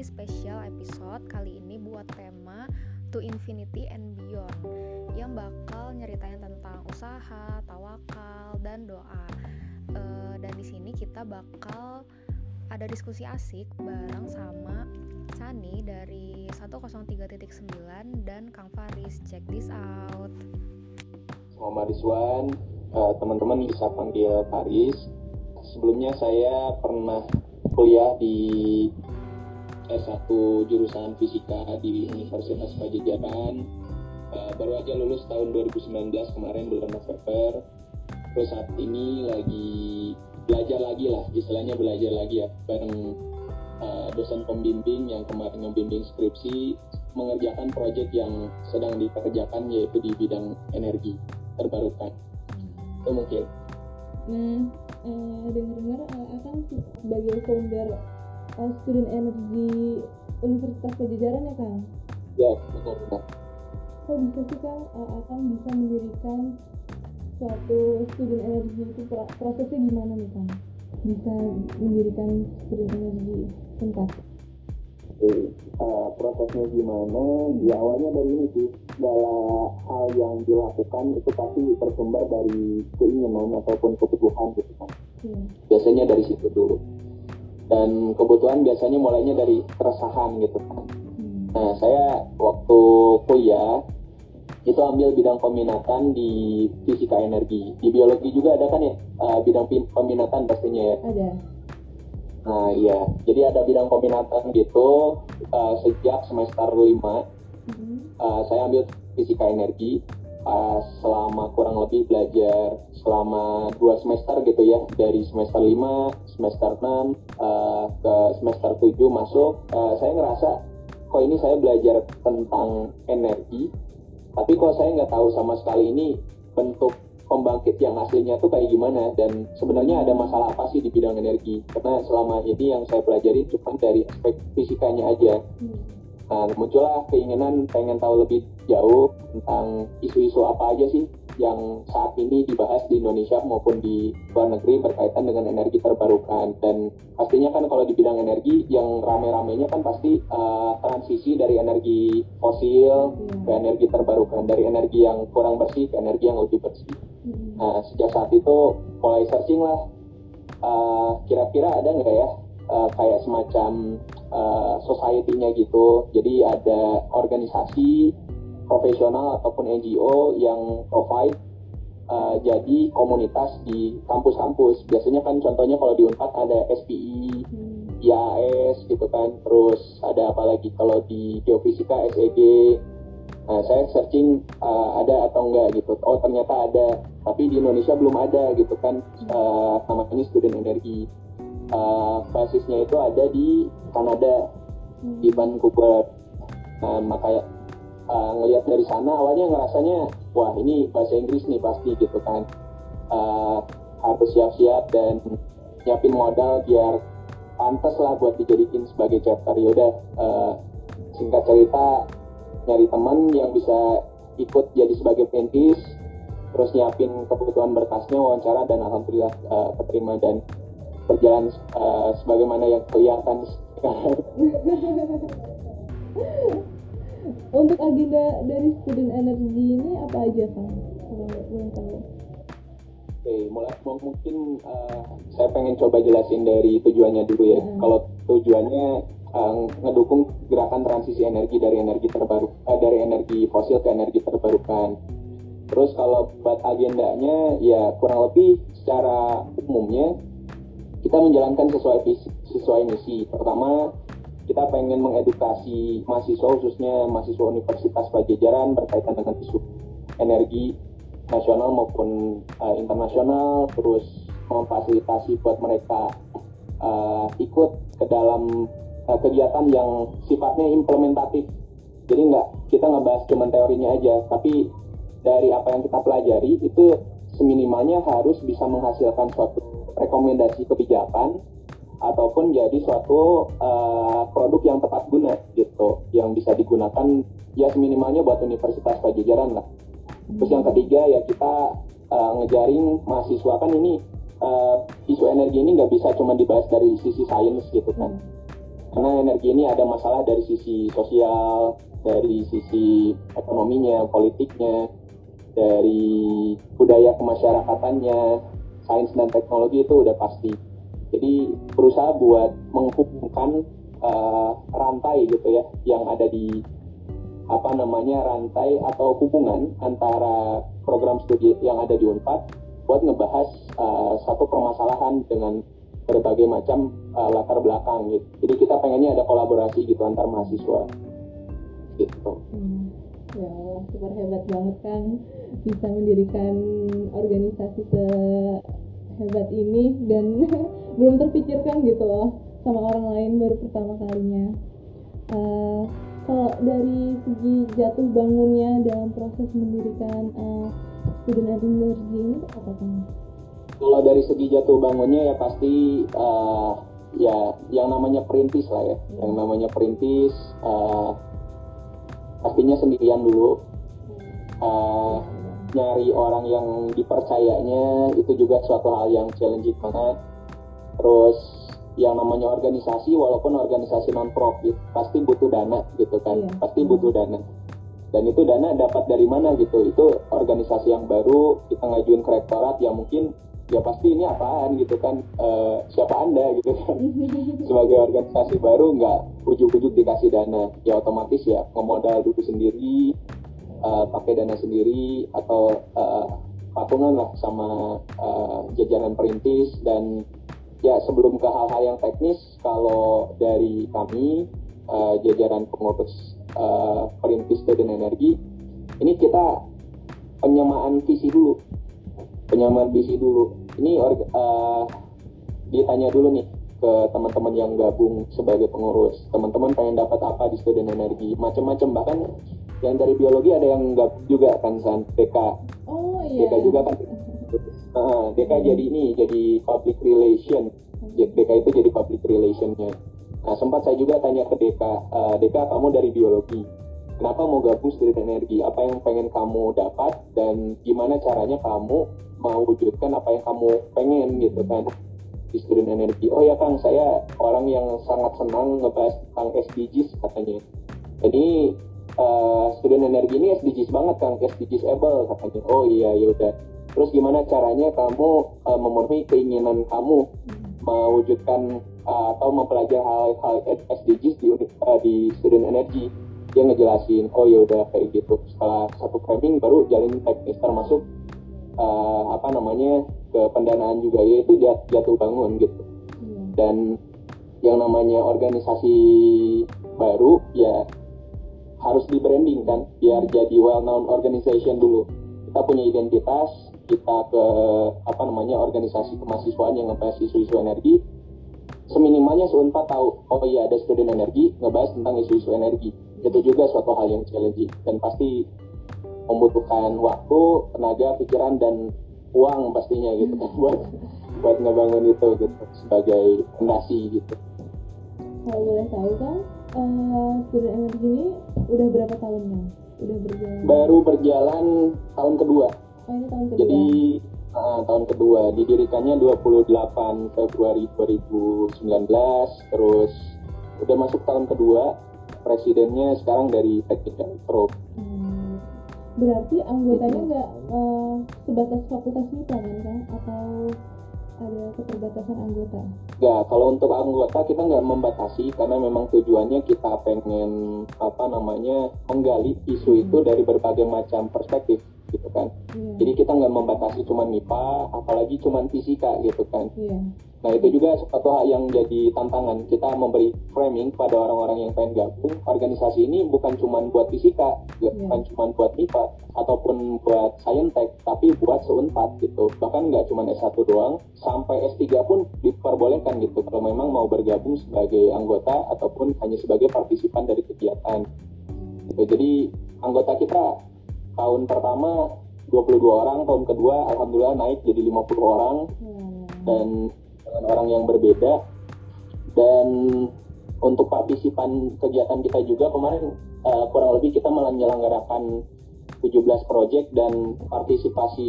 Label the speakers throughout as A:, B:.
A: di spesial episode kali ini buat tema To Infinity and Beyond yang bakal nyeritain tentang usaha, tawakal, dan doa. E, dan di sini kita bakal ada diskusi asik bareng sama Sani dari 103.9 dan Kang Faris. Check this out.
B: Muhammad Rizwan, uh, teman-teman bisa panggil Faris. Sebelumnya saya pernah kuliah di S1 jurusan fisika di Universitas Pajajaran uh, baru aja lulus tahun 2019 kemarin bulan November. Terus saat ini lagi belajar lagi lah istilahnya belajar lagi ya bareng uh, dosen pembimbing yang kemarin membimbing skripsi mengerjakan proyek yang sedang dikerjakan yaitu di bidang energi terbarukan. Itu mungkin.
C: Nah uh, dengar-dengar uh, akan sebagai founder uh, student energy Universitas Pajajaran ya Kang?
B: Ya betul betul.
C: Kok bisa sih Kang uh, akan bisa mendirikan suatu student energy itu prosesnya gimana nih Kang? Bisa mendirikan student energy tempat?
B: Oke, uh, prosesnya gimana? Ya awalnya dari ini sih, segala hal yang dilakukan itu pasti tersumber dari keinginan ataupun kebutuhan gitu kan. Hmm. Biasanya dari situ dulu. Dan kebutuhan biasanya mulainya dari keresahan gitu kan. Hmm. Nah saya waktu kuliah itu ambil bidang peminatan di fisika energi. Di biologi juga ada kan ya uh, bidang peminatan pastinya ya.
C: Ada
B: Nah iya, jadi ada bidang peminatan gitu uh, sejak semester 5 mm-hmm. uh, saya ambil fisika energi uh, selama kurang lebih belajar selama dua semester gitu ya. Dari semester 5, semester 6 uh, ke semester 7 masuk uh, saya ngerasa kok ini saya belajar tentang energi tapi kok saya nggak tahu sama sekali ini bentuk pembangkit yang aslinya tuh kayak gimana dan sebenarnya ada masalah apa sih di bidang energi? Karena selama ini yang saya pelajari cuma dari aspek fisikanya aja. Nah muncullah keinginan pengen tahu lebih jauh tentang isu-isu apa aja sih yang saat ini dibahas di Indonesia maupun di luar negeri berkaitan dengan energi terbarukan dan pastinya kan kalau di bidang energi yang rame-ramenya kan pasti uh, transisi dari energi fosil hmm. ke energi terbarukan dari energi yang kurang bersih ke energi yang lebih bersih. Hmm. Nah sejak saat itu mulai searching lah uh, kira-kira ada nggak ya uh, kayak semacam uh, society-nya gitu. Jadi ada organisasi profesional ataupun NGO yang provide uh, jadi komunitas di kampus-kampus. Biasanya kan contohnya kalau di Unpad ada SPI, hmm. IAS gitu kan. Terus ada apa lagi kalau di geofisika SEG. Nah, saya searching uh, ada atau enggak gitu. Oh ternyata ada, tapi di Indonesia belum ada gitu kan. Uh, namanya student energi. Uh, basisnya itu ada di Kanada, di hmm. Vancouver. Nah, makanya uh, ngelihat dari sana awalnya ngerasanya wah ini bahasa Inggris nih pasti gitu kan. Uh, harus siap-siap dan nyiapin modal biar pantas lah buat dijadiin sebagai chapter. Yaudah uh, singkat cerita nyari teman yang bisa ikut jadi sebagai pentis terus nyiapin kebutuhan berkasnya wawancara dan alhamdulillah uh, dan berjalan uh, sebagaimana yang kelihatan sekarang
C: untuk agenda dari student energy ini apa aja kang kalau boleh tahu
B: Oke, mulai mungkin uh, saya pengen coba jelasin dari tujuannya dulu ya. Hmm. Kalau tujuannya uh, ngedukung gerakan transisi energi dari energi terbaru uh, dari energi fosil ke energi terbarukan. Terus kalau buat agendanya ya kurang lebih secara umumnya kita menjalankan sesuai sesuai misi. Pertama kita pengen mengedukasi mahasiswa khususnya mahasiswa Universitas Pajajaran berkaitan dengan isu energi nasional maupun uh, internasional terus memfasilitasi buat mereka uh, ikut ke dalam uh, kegiatan yang sifatnya implementatif. Jadi nggak kita nggak bahas cuma teorinya aja tapi dari apa yang kita pelajari itu seminimalnya harus bisa menghasilkan suatu rekomendasi kebijakan ataupun jadi suatu uh, produk yang tepat guna gitu. Yang bisa digunakan ya seminimalnya buat Universitas Pajajaran lah. Terus yang ketiga ya kita uh, ngejaring mahasiswa. Kan ini uh, isu energi ini nggak bisa cuma dibahas dari sisi sains gitu kan. Karena energi ini ada masalah dari sisi sosial dari sisi ekonominya politiknya dari budaya kemasyarakatannya sains dan teknologi itu udah pasti jadi berusaha buat menghubungkan uh, rantai gitu ya yang ada di apa namanya rantai atau hubungan antara program studi yang ada di Unpad buat ngebahas uh, satu permasalahan dengan berbagai macam uh, latar belakang gitu. Jadi kita pengennya ada kolaborasi gitu antar mahasiswa. Gitu.
C: Hmm. Ya super hebat banget kan bisa mendirikan organisasi sehebat ini dan belum terpikirkan gitu loh sama orang lain baru pertama kalinya. Uh, kalau dari segi jatuh bangunnya dalam proses mendirikan uh, student energy ini apa kan?
B: Kalau dari segi jatuh bangunnya ya pasti uh, ya yang namanya perintis lah ya, hmm. yang namanya perintis uh, pastinya sendirian dulu. Uh, nyari orang yang dipercayanya itu juga suatu hal yang challenging banget. Terus yang namanya organisasi walaupun organisasi non profit pasti butuh dana gitu kan, yeah. pasti butuh dana. Dan itu dana dapat dari mana gitu? Itu organisasi yang baru kita ngajuin ke rektorat ya mungkin ya pasti ini apaan gitu kan e, siapa anda gitu kan. Sebagai organisasi baru nggak ujuk-ujuk dikasih dana. Ya otomatis ya ngemodal dulu sendiri uh, pakai dana sendiri atau uh, patungan lah sama uh, jajaran perintis dan sebelum ke hal-hal yang teknis kalau dari kami uh, jajaran pengurus uh, perintis dan energi ini kita penyamaan visi dulu. Penyamaan visi dulu. Ini uh, ditanya dulu nih ke teman-teman yang gabung sebagai pengurus. Teman-teman pengen dapat apa di student energi? Macam-macam bahkan yang dari biologi ada yang gabung juga kan san? DK
C: oh iya.
B: DK juga kan? Uh, DK jadi ini jadi public relation DK itu jadi public relationnya Nah, sempat saya juga tanya ke Deka, uh, Deka kamu dari biologi, kenapa mau gabung student energi? Apa yang pengen kamu dapat dan gimana caranya kamu mewujudkan apa yang kamu pengen gitu kan di student energi? Oh ya Kang, saya orang yang sangat senang ngebahas tentang SDGs katanya. Jadi uh, student energi ini SDGs banget Kang, SDGs able katanya. Oh iya ya udah. Terus gimana caranya kamu uh, memenuhi keinginan kamu mewujudkan uh, atau mempelajari hal-hal SDGs di uh, di student energy. Dia ngejelasin oh ya udah kayak gitu. Setelah satu framing baru jalin teknis termasuk uh, apa namanya ke pendanaan juga. Yaitu jatuh bangun gitu. Hmm. dan yang namanya organisasi baru ya harus di branding kan biar jadi well known organization dulu. Kita punya identitas kita ke apa namanya organisasi kemahasiswaan yang ngebahas isu-isu energi seminimalnya seunpat tahu oh iya ada student energi ngebahas tentang isu-isu energi. Itu juga suatu hal yang challenging dan pasti membutuhkan waktu tenaga pikiran dan uang pastinya gitu kan buat buat ngebangun itu gitu sebagai fondasi gitu.
C: Kalau boleh tahu kan uh, student energi ini udah berapa tahunnya? Udah berjalan?
B: Baru berjalan tahun kedua
C: ini tahun kedua.
B: Jadi uh, tahun kedua didirikannya 28 Februari 2019 terus udah masuk tahun kedua presidennya sekarang dari Teknik Pro. Hmm.
C: Berarti anggotanya nggak uh, sebatas fakultas MIPA kan kan atau ada keterbatasan anggota?
B: Ya, kalau untuk anggota kita nggak membatasi karena memang tujuannya kita pengen apa namanya menggali isu itu hmm. dari berbagai macam perspektif gitu kan. Yeah. Jadi kita nggak membatasi cuma MIPA, apalagi cuma fisika gitu kan. Yeah. Nah itu juga suatu hal yang jadi tantangan kita memberi framing pada orang-orang yang pengen gabung. Organisasi ini bukan cuma buat fisika, yeah. bukan cuma buat MIPA ataupun buat saintek, tapi buat seunpat gitu. Bahkan nggak cuma S1 doang, sampai S3 pun diperbolehkan gitu. Kalau memang mau bergabung sebagai anggota ataupun hanya sebagai partisipan dari kegiatan. Gitu. Jadi anggota kita tahun pertama 22 orang, tahun kedua alhamdulillah naik jadi 50 orang hmm. dan dengan orang yang berbeda dan untuk partisipan kegiatan kita juga kemarin uh, kurang lebih kita menyelenggarakan 17 project dan partisipasi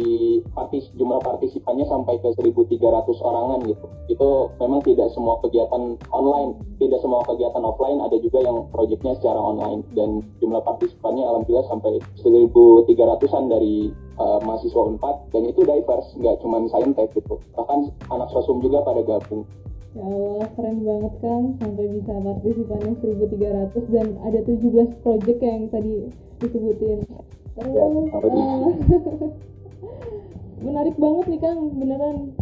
B: partis, jumlah partisipannya sampai ke 1.300 orangan gitu. Itu memang tidak semua kegiatan online, tidak semua kegiatan offline, ada juga yang projectnya secara online dan jumlah partisipannya alhamdulillah sampai 1.300an dari uh, mahasiswa Unpad dan itu diverse, nggak cuma saintek gitu. Bahkan anak sosum juga pada gabung.
C: Ya Allah, keren banget kan sampai bisa partisipannya 1300 dan ada 17 project yang tadi disebutin. Terus ya, uh, menarik banget nih Kang, beneran.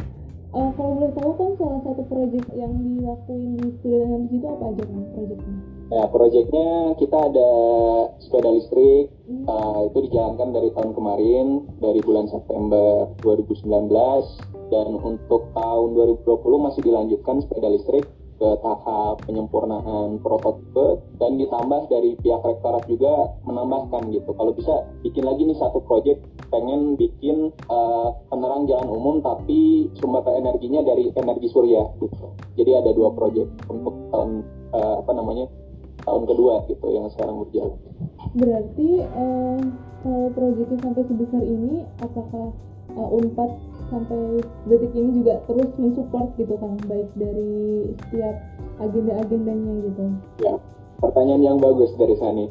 C: Uh, kalau boleh tahu kan salah satu project yang dilakuin di Student itu apa aja kan projectnya?
B: Ya, projectnya kita ada sepeda listrik, hmm. uh, itu dijalankan dari tahun kemarin, dari bulan September 2019 dan untuk tahun 2020 masih dilanjutkan sepeda listrik ke tahap penyempurnaan prototipe dan ditambah dari pihak rektorat juga menambahkan gitu. Kalau bisa bikin lagi nih satu project pengen bikin uh, penerang jalan umum tapi sumber energinya dari energi surya gitu. Jadi ada dua project untuk tahun uh, apa namanya tahun kedua gitu yang sekarang berjalan.
C: Berarti uh, kalau proyeknya sampai sebesar ini apakah uh, Unpad sampai detik ini juga terus mensupport gitu kan baik dari setiap agenda-agendanya gitu.
B: Ya pertanyaan yang bagus dari Sani.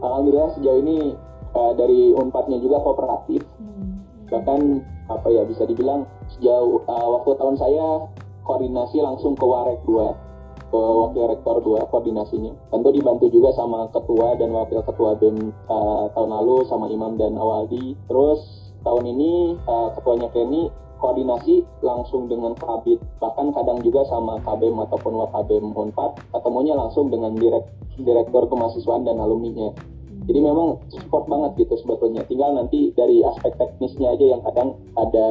B: Alhamdulillah sejauh ini uh, dari unpadnya juga kooperatif. Hmm. bahkan apa ya bisa dibilang sejauh uh, waktu tahun saya koordinasi langsung ke Warek 2 ke wakil rektor 2 koordinasinya. Tentu dibantu juga sama ketua dan wakil ketua BEM uh, tahun lalu sama Imam dan Awaldi. Terus tahun ini uh, ketuanya Kenny koordinasi langsung dengan Kabit. Bahkan kadang juga sama KBM ataupun Wakabem Unpad ketemunya langsung dengan direk, direktur kemahasiswaan dan alumninya. Jadi memang support banget gitu sebetulnya. Tinggal nanti dari aspek teknisnya aja yang kadang ada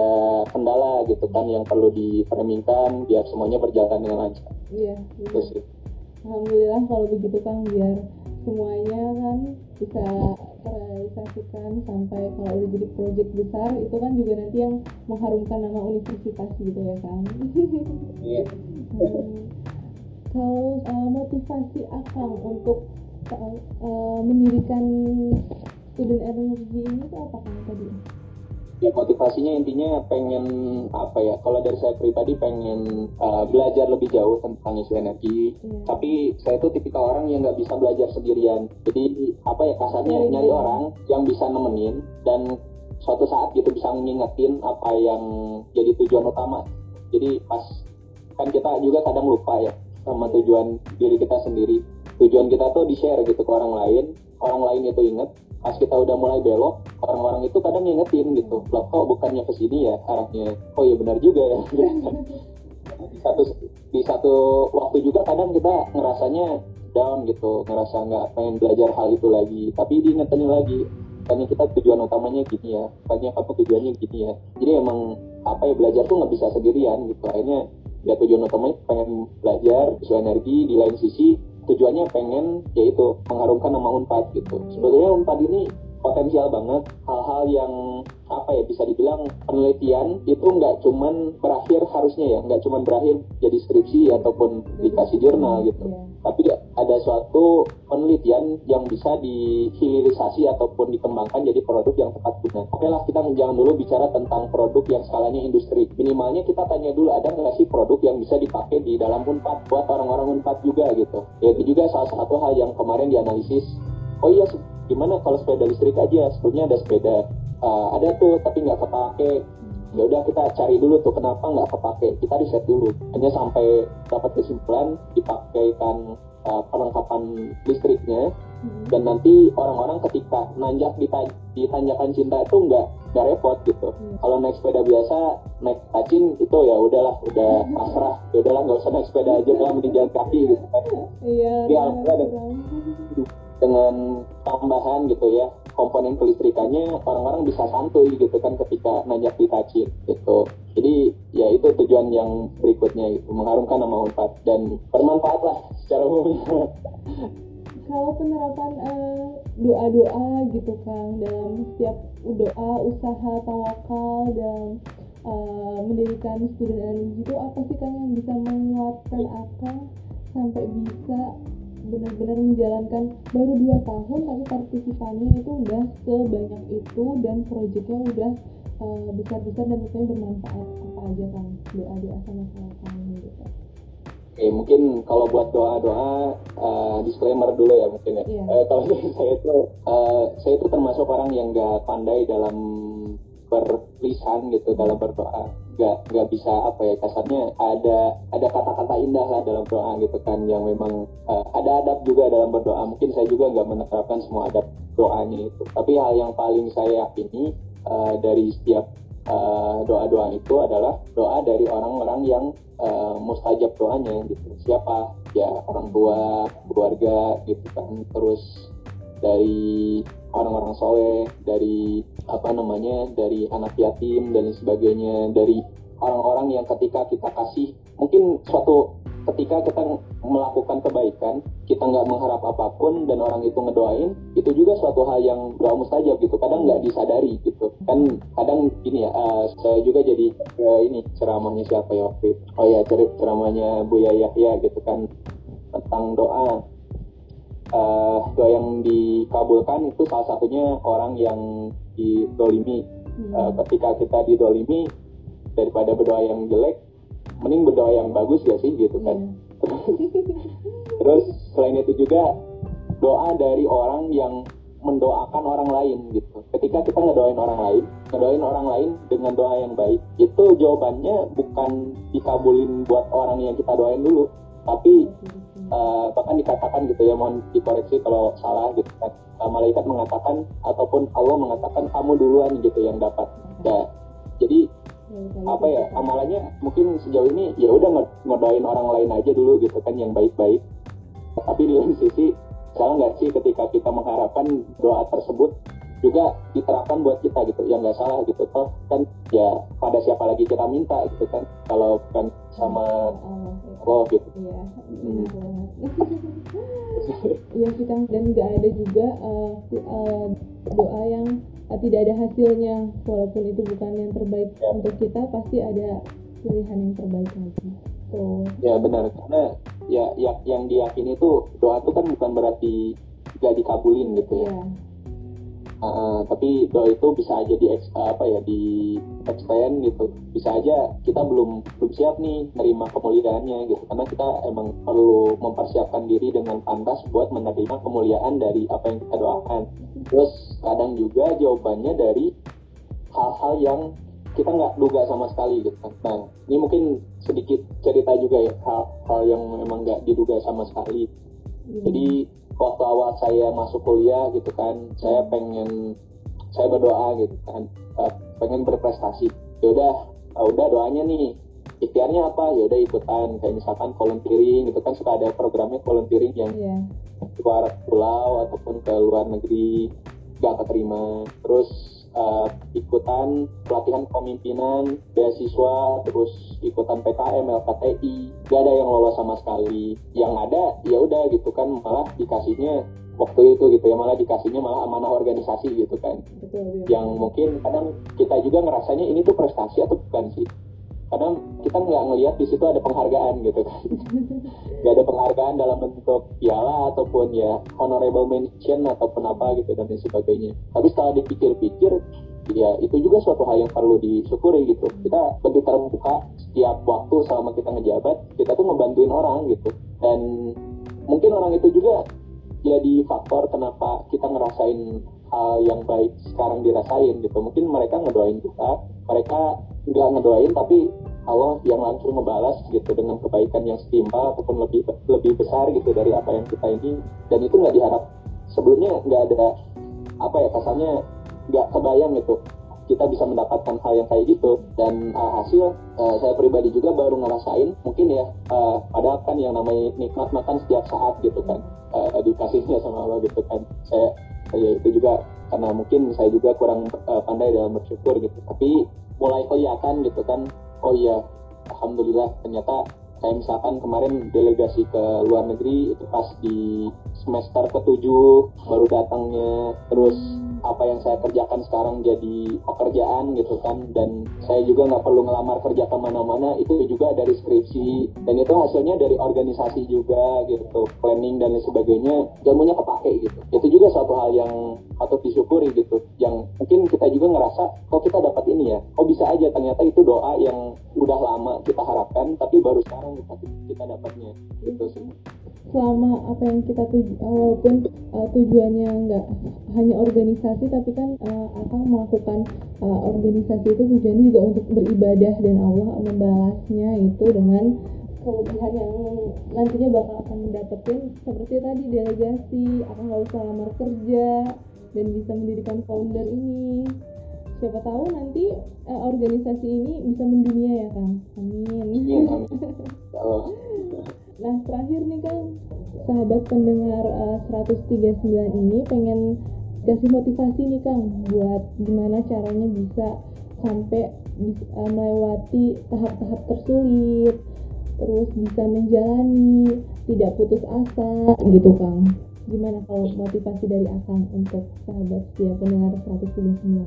B: kendala gitu kan yang perlu diframingkan biar semuanya berjalan dengan lancar.
C: Iya, iya. Terus, Alhamdulillah kalau begitu kan biar semuanya kan bisa terrealisasikan sampai kalau udah jadi proyek besar itu kan juga nanti yang mengharumkan nama universitas gitu ya kan?
B: Iya.
C: Hmm. kalau uh, motivasi akang untuk uh, mendirikan student energy ini tuh apa kan tadi
B: ya motivasinya intinya pengen apa ya kalau dari saya pribadi pengen uh, belajar lebih jauh tentang isu energi. Hmm. tapi saya itu tipikal orang yang nggak bisa belajar sendirian. Jadi apa ya kasarnya hmm. nyari orang yang bisa nemenin dan suatu saat gitu bisa ngingetin apa yang jadi tujuan utama. Jadi pas kan kita juga kadang lupa ya sama tujuan diri kita sendiri. Tujuan kita tuh di share gitu ke orang lain orang lain itu inget pas kita udah mulai belok orang-orang itu kadang ngingetin gitu loh kok bukannya ke sini ya? Arahnya oh iya benar juga ya. Di satu di satu waktu juga kadang kita ngerasanya down gitu ngerasa nggak pengen belajar hal itu lagi. Tapi diingetin lagi makanya kita tujuan utamanya gini ya makanya kamu tujuannya gini ya. Jadi emang apa ya belajar tuh nggak bisa sendirian gitu. Akhirnya ya tujuan utamanya pengen belajar isu energi di lain sisi tujuannya pengen yaitu mengharumkan nama Unpad gitu. Sebetulnya Unpad ini potensial banget hal-hal yang apa ya bisa dibilang penelitian itu nggak cuman berakhir harusnya ya nggak cuman berakhir jadi skripsi ataupun dikasih jurnal gitu. yeah. tapi ada suatu penelitian yang bisa dihilirisasi ataupun dikembangkan jadi produk yang tepat guna. Oke lah kita jangan dulu bicara tentang produk yang skalanya industri. Minimalnya kita tanya dulu ada nggak sih produk yang bisa dipakai di dalam unpad buat orang-orang unpad juga gitu? Ya itu juga salah satu hal yang kemarin dianalisis. Oh iya gimana kalau sepeda listrik aja? Sebelumnya ada sepeda uh, ada tuh tapi nggak kepake. Ya udah kita cari dulu tuh kenapa nggak kepake. Kita riset dulu. Hanya sampai dapat kesimpulan dipakaikan uh, perlengkapan listriknya. Hmm. dan nanti orang-orang ketika nanjak di, tanjakan cinta itu nggak nggak repot gitu. Hmm. kalau naik sepeda biasa naik kacin itu ya udahlah udah pasrah. Ya udahlah nggak usah naik sepeda aja lah mending jalan kaki gitu kan.
C: Iya
B: ya, dengan tambahan gitu ya komponen kelistrikannya orang-orang bisa santuy gitu kan ketika nanjak di tacit gitu. Jadi ya itu tujuan yang berikutnya gitu mengharumkan nama Unpad. Dan bermanfaat lah secara umum.
C: Kalau penerapan uh, doa-doa gitu Kang dalam setiap doa usaha tawakal dan uh, mendirikan student energy itu apa sih Kang yang bisa menguatkan akang sampai bisa benar-benar menjalankan baru dua tahun tapi partisipannya itu udah sebanyak itu dan proyeknya udah uh, besar-besar dan tentunya bermanfaat apa aja kan doa doa sama sama kami gitu
B: Oke, mungkin kalau buat doa-doa uh, disclaimer dulu ya mungkin ya. Yeah. Uh, kalau saya itu uh, saya itu termasuk orang yang gak pandai dalam berlisan gitu dalam berdoa. Gak gak bisa apa ya kasarnya ada ada kata-kata indah lah dalam doa gitu kan yang memang uh, ada adab juga dalam berdoa. Mungkin saya juga nggak menerapkan semua adab doanya itu. Tapi hal yang paling saya yakini uh, dari setiap uh, doa-doa itu adalah doa dari orang-orang yang uh, mustajab doanya gitu siapa ya orang tua keluarga gitu kan terus dari orang-orang soleh dari apa namanya dari anak yatim dan sebagainya dari orang-orang yang ketika kita kasih mungkin suatu ketika kita melakukan kebaikan kita nggak mengharap apa pun dan orang itu ngedoain itu juga suatu hal yang doa mustajab gitu kadang nggak disadari gitu. Kan kadang gini ya uh, saya juga jadi uh, ini ceramahnya siapa ya waktu itu? Oh ya ceramahnya Buya Yahya gitu kan tentang doa. Uh, doa yang dikabulkan itu salah satunya orang yang didolimi hmm. uh, ketika kita didolimi daripada berdoa yang jelek mending berdoa yang bagus ya sih gitu kan yeah. terus selain itu juga doa dari orang yang mendoakan orang lain gitu ketika kita ngedoain orang lain ngedoain orang lain dengan doa yang baik itu jawabannya bukan dikabulin buat orang yang kita doain dulu tapi uh, bahkan dikatakan gitu ya mohon dikoreksi kalau salah gitu kan. Uh, malaikat mengatakan ataupun Allah mengatakan kamu duluan gitu yang dapat. Ya jadi apa ya amalannya mungkin sejauh ini ya udah ngodain orang lain aja dulu gitu kan yang baik-baik. Tapi di lain sisi salah nggak sih ketika kita mengharapkan doa tersebut juga diterapkan buat kita gitu. Yang nggak salah gitu. Toh kan ya pada siapa lagi kita minta gitu kan. Kalau bukan sama oh, gitu.
C: Iya hmm. iya kita dan nggak ada juga uh, uh, doa yang uh, tidak ada hasilnya. Walaupun itu bukan yang terbaik ya. untuk kita pasti ada pilihan yang terbaik lagi.
B: Oh ya benar. Karena ya, ya yang diyakini itu doa itu kan bukan berarti gak dikabulin gitu ya, ya tapi doa itu bisa aja di apa ya di extend gitu bisa aja kita belum belum siap nih nerima kemuliaannya gitu karena kita emang perlu mempersiapkan diri dengan pantas buat menerima kemuliaan dari apa yang kita doakan terus kadang juga jawabannya dari hal-hal yang kita nggak duga sama sekali gitu kan. Nah, ini mungkin sedikit cerita juga ya hal, hal yang memang nggak diduga sama sekali. Hmm. Jadi waktu awal saya masuk kuliah gitu kan saya pengen saya berdoa gitu kan. Uh, pengen berprestasi. Ya udah uh, udah doanya nih. Ikhtiarnya apa? Ya udah ikutan. Kayak misalkan volunteering gitu kan suka ada programnya volunteering yang yeah. luar pulau ataupun ke luar negeri gak keterima. Terus uh, ikutan pelatihan kepemimpinan beasiswa terus ikutan PKM LKTI gak ada yang lolos sama sekali. Yang ada ya udah gitu kan malah dikasihnya waktu itu gitu ya malah dikasihnya malah amanah organisasi gitu kan. Betul, yang mungkin kadang kita juga ngerasanya ini tuh prestasi atau bukan sih kadang kita nggak ngelihat di situ ada penghargaan gitu kan. Nggak ada penghargaan dalam bentuk piala ataupun ya honorable mention ataupun apa gitu dan lain sebagainya. Tapi setelah dipikir-pikir ya itu juga suatu hal yang perlu disyukuri gitu. Kita lebih terbuka setiap waktu selama kita ngejabat kita tuh ngebantuin orang gitu. Dan mungkin orang itu juga jadi faktor kenapa kita ngerasain hal yang baik sekarang dirasain gitu. Mungkin mereka ngedoain kita mereka nggak ngedoain tapi Allah yang langsung ngebalas gitu dengan kebaikan yang setimpal ataupun lebih lebih besar gitu dari apa yang kita ini dan itu nggak diharap. Sebelumnya nggak ada apa ya kasarnya nggak kebayang gitu. Kita bisa mendapatkan hal yang kayak gitu. Dan uh, hasil uh, saya pribadi juga baru ngerasain mungkin ya uh, padahal kan yang namanya nikmat makan setiap saat gitu kan. Uh, dikasihnya sama Allah gitu kan. Saya ya itu juga karena mungkin saya juga kurang uh, pandai dalam bersyukur gitu. Tapi mulai kelihatan gitu kan oh iya alhamdulillah ternyata saya misalkan kemarin delegasi ke luar negeri itu pas di semester ketujuh baru datangnya. Terus apa yang saya kerjakan sekarang jadi pekerjaan gitu kan. Dan saya juga nggak perlu ngelamar kerja ke mana-mana itu juga dari skripsi. Dan itu hasilnya dari organisasi juga gitu planning dan lain sebagainya ilmunya kepake gitu. Itu juga suatu hal yang patut disyukuri gitu yang mungkin kita juga ngerasa kok kita dapat ini ya? Kok bisa aja. Ternyata itu doa yang udah lama kita harapkan tapi baru sekarang kita kita dapatnya gitu sih
C: selama apa yang kita tuju uh, walaupun uh, tujuannya nggak hanya organisasi tapi kan uh, akan melakukan uh, organisasi itu tujuannya juga untuk beribadah dan Allah membalasnya itu dengan kelebihan yang nantinya bakal akan mendapatkan seperti tadi delegasi akan nggak usah lamar kerja dan bisa mendirikan founder ini. Siapa tahu nanti uh, organisasi ini bisa mendunia ya kang. Amin,
B: amin.
C: Nah terakhir nih kan sahabat pendengar uh, eh, 139 ini pengen kasih motivasi nih Kang buat gimana caranya bisa sampai bisa, uh, melewati tahap-tahap tersulit terus bisa menjalani tidak putus asa gitu Kang. Gimana kalau motivasi dari Akang untuk sahabat setia pendengar 139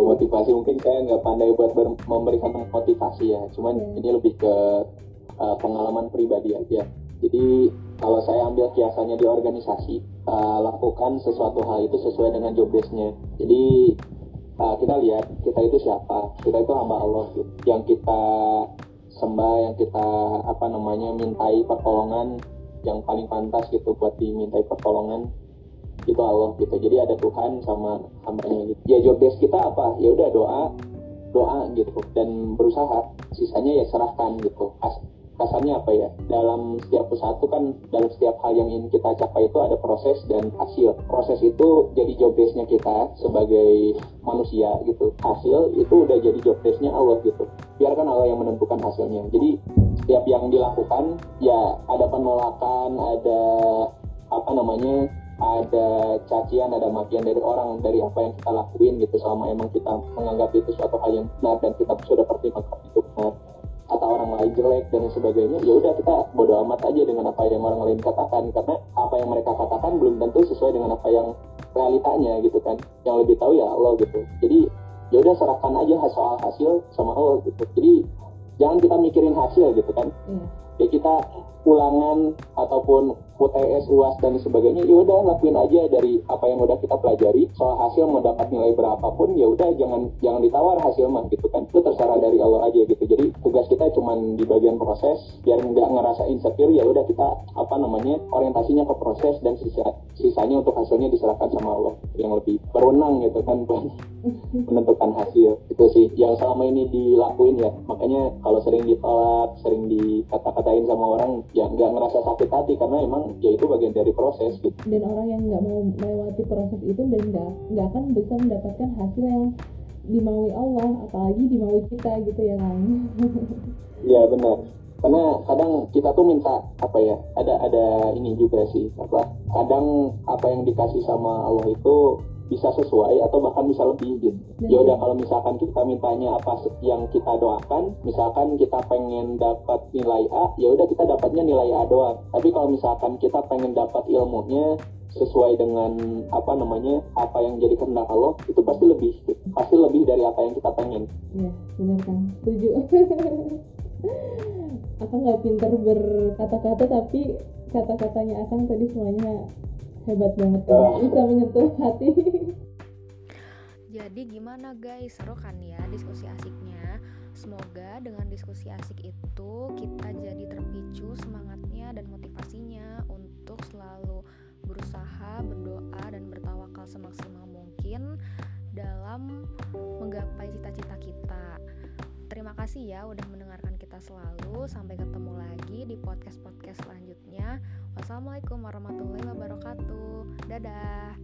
B: motivasi mungkin saya nggak pandai buat memberikan motivasi ya. Cuman yeah. ini lebih ke uh, pengalaman pribadi aja. Jadi kalau saya ambil kiasannya di organisasi, uh, lakukan sesuatu hal itu sesuai dengan job desk-nya. Jadi uh, kita lihat kita itu siapa, kita itu hamba Allah gitu. Yang kita sembah, yang kita apa namanya mintai pertolongan yang paling pantas gitu buat dimintai pertolongan itu Allah gitu. Jadi ada Tuhan sama hambanya gitu. Ya job desk kita apa? Ya udah doa, doa gitu dan berusaha. Sisanya ya serahkan gitu. Kasarnya apa ya? Dalam setiap usaha kan dalam setiap hal yang ingin kita capai itu ada proses dan hasil. Proses itu jadi job kita sebagai manusia gitu. Hasil itu udah jadi job desk-nya Allah gitu. Biarkan Allah yang menentukan hasilnya. Jadi setiap yang dilakukan ya ada penolakan ada apa namanya ada cacian, ada makian dari orang dari apa yang kita lakuin gitu. Selama emang kita menganggap itu suatu hal yang benar dan kita sudah pertimbangkan itu benar orang lain jelek dan sebagainya ya udah kita bodo amat aja dengan apa yang orang lain katakan. Karena apa yang mereka katakan belum tentu sesuai dengan apa yang realitanya gitu kan. Yang lebih tahu ya Allah gitu. Jadi ya udah serahkan aja soal hasil sama Allah gitu. Jadi jangan kita mikirin hasil gitu kan. Hmm. ya kita ulangan ataupun UTS, UAS dan sebagainya, ya udah lakuin aja dari apa yang udah kita pelajari. Soal hasil mau dapat nilai berapapun, ya udah jangan jangan ditawar hasil mah gitu kan. Itu terserah dari Allah aja gitu. Jadi tugas kita cuma di bagian proses, biar nggak ngerasa insecure, ya udah kita apa namanya orientasinya ke proses dan sisa sisanya untuk hasilnya diserahkan sama Allah yang lebih berwenang gitu kan menentukan hasil itu sih yang selama ini dilakuin ya makanya kalau sering ditolak sering dikata-katain sama orang ya nggak ngerasa sakit hati karena emang ya itu bagian dari proses gitu.
C: Dan orang yang nggak mau melewati proses itu dan nggak nggak akan bisa mendapatkan hasil yang dimaui Allah apalagi dimaui kita gitu ya kan
B: iya benar. Karena kadang kita tuh minta apa ya ada ada ini juga sih apa kadang apa yang dikasih sama Allah itu bisa sesuai atau bahkan bisa lebih gitu. Ya udah kalau misalkan kita mintanya apa yang kita doakan, misalkan kita pengen dapat nilai A, ya udah kita dapatnya nilai A doang. Tapi kalau misalkan kita pengen dapat ilmunya sesuai dengan apa namanya apa yang jadi kehendak Allah itu pasti lebih pasti lebih dari apa yang kita pengen.
C: Iya benar kan setuju. Aku nggak pinter berkata-kata tapi kata-katanya Akang tadi semuanya hebat banget. Kan bisa menyentuh hati.
A: Jadi gimana guys? Seru kan ya diskusi asiknya? Semoga dengan diskusi asik itu kita jadi terpicu semangatnya dan motivasinya untuk selalu berusaha berdoa dan bertawakal semaksimal mungkin dalam menggapai cita-cita kita Terima kasih ya udah mendengarkan kita selalu. Sampai ketemu lagi di podcast-podcast selanjutnya. Wassalamualaikum warahmatullahi wabarakatuh. Dadah.